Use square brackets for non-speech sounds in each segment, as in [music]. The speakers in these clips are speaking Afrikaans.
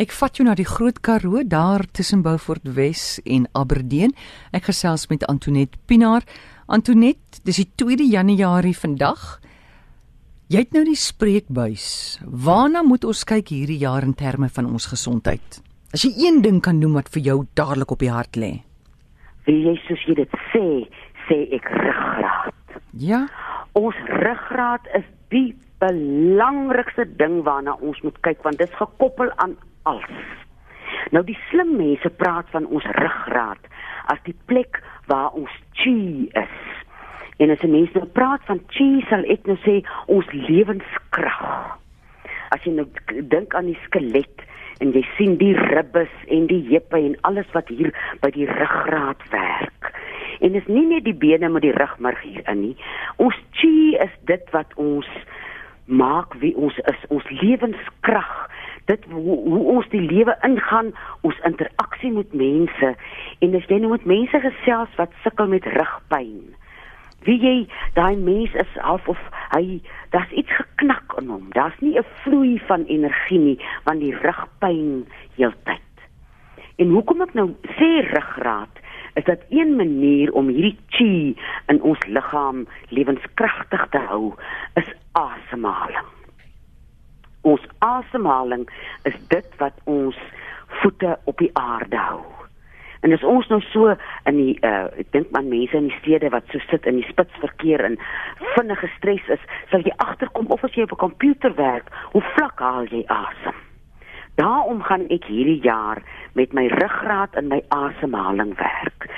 Ek vat jou na die Groot Karoo daar tussen Beaufort Wes en Aberdeen. Ek gesels met Antoinette Pinaar. Antoinette, dis die 2de Januarie vandag. Jy het nou die spreekbuis. Waarna moet ons kyk hierdie jaar in terme van ons gesondheid? As jy een ding kan noem wat vir jou dadelik op die hart lê. Wie jy soos jy dit sê, sê ek ruggraat. Ja. Ons ruggraat is die belangrikste ding waarna ons moet kyk want dit is gekoppel aan alles. Nou die slim mense praat van ons ruggraat as die plek waar ons chi is. En as 'n mens nou praat van chi, sal ek nou sê ons lewenskrag. As jy nou dink aan die skelet en jy sien die ribbes en die heupe en alles wat hier by die ruggraat werk. En dis nie net die bene met die rugmurg hier in nie. Ons chi is dit wat ons maak wie ons is, ons lewenskrag dit hoe, hoe ons die lewe ingaan, ons interaksie met mense en as jy nou met mense gesels wat sukkel met rugpyn. Wie jy daai mens is half of hy daar's iets geknak in hom. Daar's nie 'n vloei van energie nie van die rugpyn heeltyd. En hoekom ek nou sê ruggraat is dat een manier om hierdie chi in ons liggaam lewenskragtig te hou is asemhaling ons asemhaling is dit wat ons voete op die aarde hou. En as ons nou so in die uh ek dink man mense in die stede wat so sit in die spitsverkeer en vinnige stres is, sal jy agterkom of as jy op 'n komputer werk, hoe vlak haal jy asem. Daarom gaan ek hierdie jaar met my ruggraat en my asemhaling werk.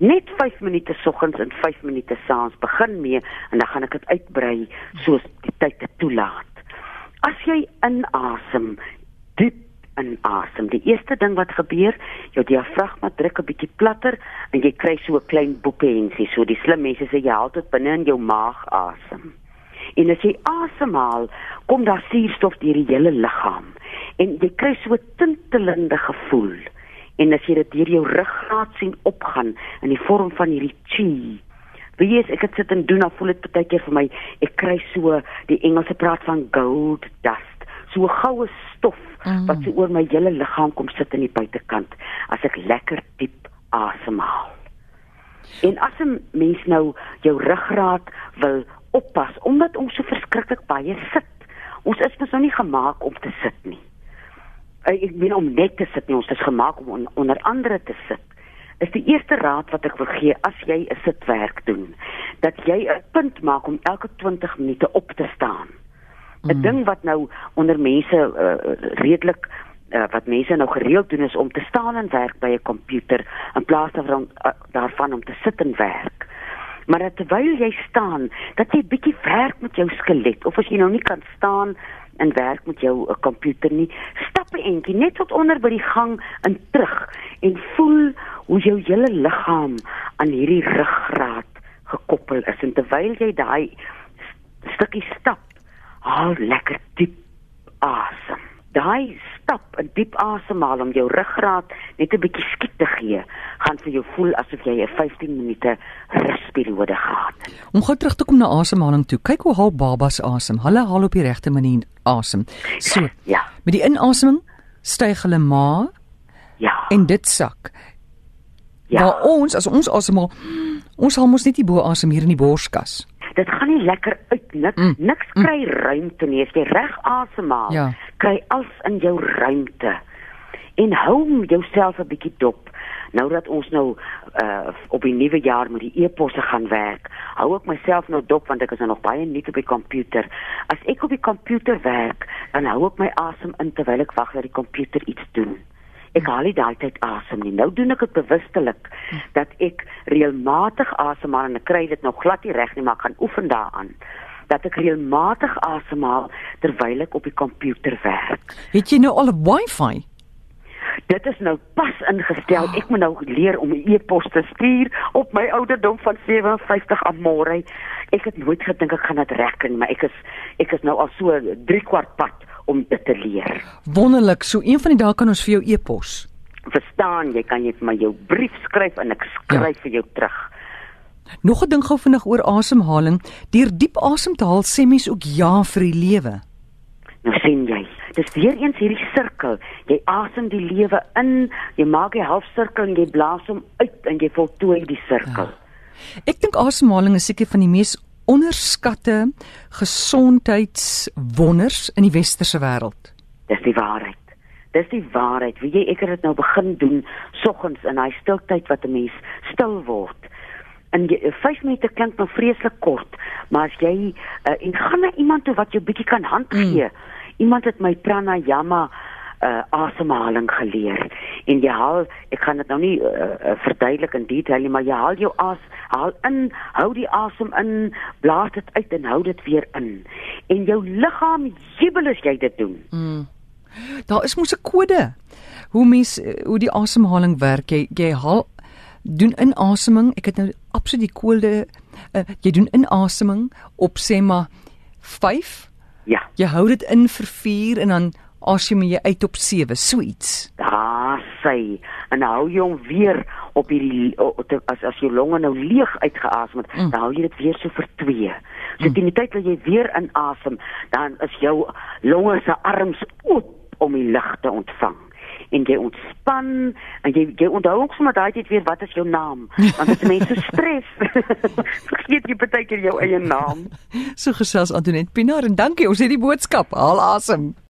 Net 5 minute soggens en 5 minute saans begin mee en dan gaan ek dit uitbrei soos die tyd dit toelaat. As jy inasem, diep inasem, die eerste ding wat gebeur, jou diafragma druk 'n bietjie platter en jy kry so 'n klein boepensie, so die slim mense sê jy haal dit binne in jou maag asem. En as jy asemhaal, kom daar suurstof deur die hele liggaam en jy kry so 'n tintelende gevoel. En as jy dit deur jou ruggraat sien opgaan in die vorm van hierdie chi, Wie is ek het sit en doen, dan voel dit baie keer vir my, ek kry so die Engelse praat van gold dust, so goue stof mm. wat so oor my hele liggaam kom sit in die buitekant as ek lekker diep asemhaal. En as 'n mens nou jou ruggraat wil oppas omdat ons so verskriklik baie sit. Ons is mos nou nie gemaak om te sit nie. Ek bedoel om net te sit nie, ons is gemaak om on, onder andere te sit is die eerste raad wat ek wil gee as jy 'n sitwerk doen dat jy 'n punt maak om elke 20 minute op te staan. 'n mm. Ding wat nou onder mense uh, redelik uh, wat mense nou gereeld doen is om te staan en werk by 'n komputer in plaas daarvan uh, daarvan om te sit en werk. Maar terwyl jy staan, dat jy bietjie werk met jou skelet of as jy nou nie kan staan en werk met jou 'n komputer nie, stap eentjie net tot onder by die gang en terug en voel hoe jou hele liggaam aan hierdie ruggraat gekoppel is en terwyl jy daai stukkie stap, haal lekker diep asem. Daai stap, 'n diep asemhaal om jou ruggraat net 'n bietjie skiet te gee, gaan vir jou voel asof jy 'n 15 minute rusperiode gehad het. Om gou terug te kom na asemhaling toe. Kyk hoe haal babas asem. Hulle haal op die regte manier asem. So, ja. Met die inaseming styg hulle maag. Ja. En dit sak. Ja. Maar ons as ons asemhaal, ons haal mos net die bo asem hier in die borskas. Dit gaan nie lekker uit nik, mm. niks mm. kry mm. ruimte nie as jy reg asemhaal. Ja. Kry alles in jou ruimte. En hou jouself 'n bietjie dop. Nou dat ons nou uh op die nuwe jaar met die e-posse gaan werk, hou ek myself nou dop want ek is nou nog baie nuut op die komputer. As ek op die komputer werk, dan hou ek my asem in terwyl ek wag dat die komputer iets doen ek haal nie daai tyd asem nie. Nou doen ek dit bewustelik dat ek reëlmatig asemhaal en ek kry dit nog glad nie reg nie, maar ek gaan oefen daaraan dat ek reëlmatig asemhaal terwyl ek op die komputer werk. Het jy nou al 'n wifi? Dit is nou pas ingestel. Ek moet nou leer om 'n e-pos te stuur op my ouderdom van 57 aan môre. Ek het nooit gedink ek gaan dit reg kry, maar ek is ek is nou al so 3 kwart pad om dit te leer. Wonderlik. So een van die dae kan ons vir jou e-pos. Verstaan, jy kan net maar jou brief skryf en ek skryf ja. vir jou terug. Nog 'n ding gou vinnig oor asemhaling. Deur diep asem te haal sê mens ook ja vir die lewe. Nou sien jy, dis weer eens hierdie sirkel. Jy asem die lewe in, jy maak die halfsirkel en jy blaas hom uit en jy voltooi die sirkel. Ja. Ek dink asemhaling is seker van die mees onderskatte gesondheidswonders in die westerse wêreld. Dis die waarheid. Dis die waarheid. Wie jy ek het dit nou begin doen soggens in daai stiltyd wat 'n mens stil word. En 5 minute klink nou vreeslik kort, maar as jy uh, en gaan na iemand toe wat jou bietjie kan hand gee. Mm. Iemand het my pranayama uh asemhaling geleer en jy haal ek gaan dit nou nie uh, uh, verduidelik in detail nie maar jy haal jou as haal in hou die asem in blaas dit uit en hou dit weer in en jou liggaam jubel as jy dit doen mm. Daar is mos 'n kode. Hoe mens hoe die asemhaling werk. Jy jy haal doen inaseming. Ek het nou absoluut die kode uh, jy doen inaseming op sê maar 5. Ja. Jy hou dit in vir 4 en dan asem jy uit op 7. So iets. Daar sê en hou jy hom weer op hierdie as as jou longe nou leeg uitgeasem het, mm. dan hou jy dit weer so vir 2. So mm. teen die tyd wat jy weer inasem, dan is jou longe se arms oop om die lig te ontvang en jy ontspan en jy jy onthou ook sommer daai tyd weer wat is jou naam? Want as mense stres [laughs] vergeet jy baie keer jou eie naam. [laughs] So gesels Antoinette Pinaar en dankie ons het die boodskap. Haal asem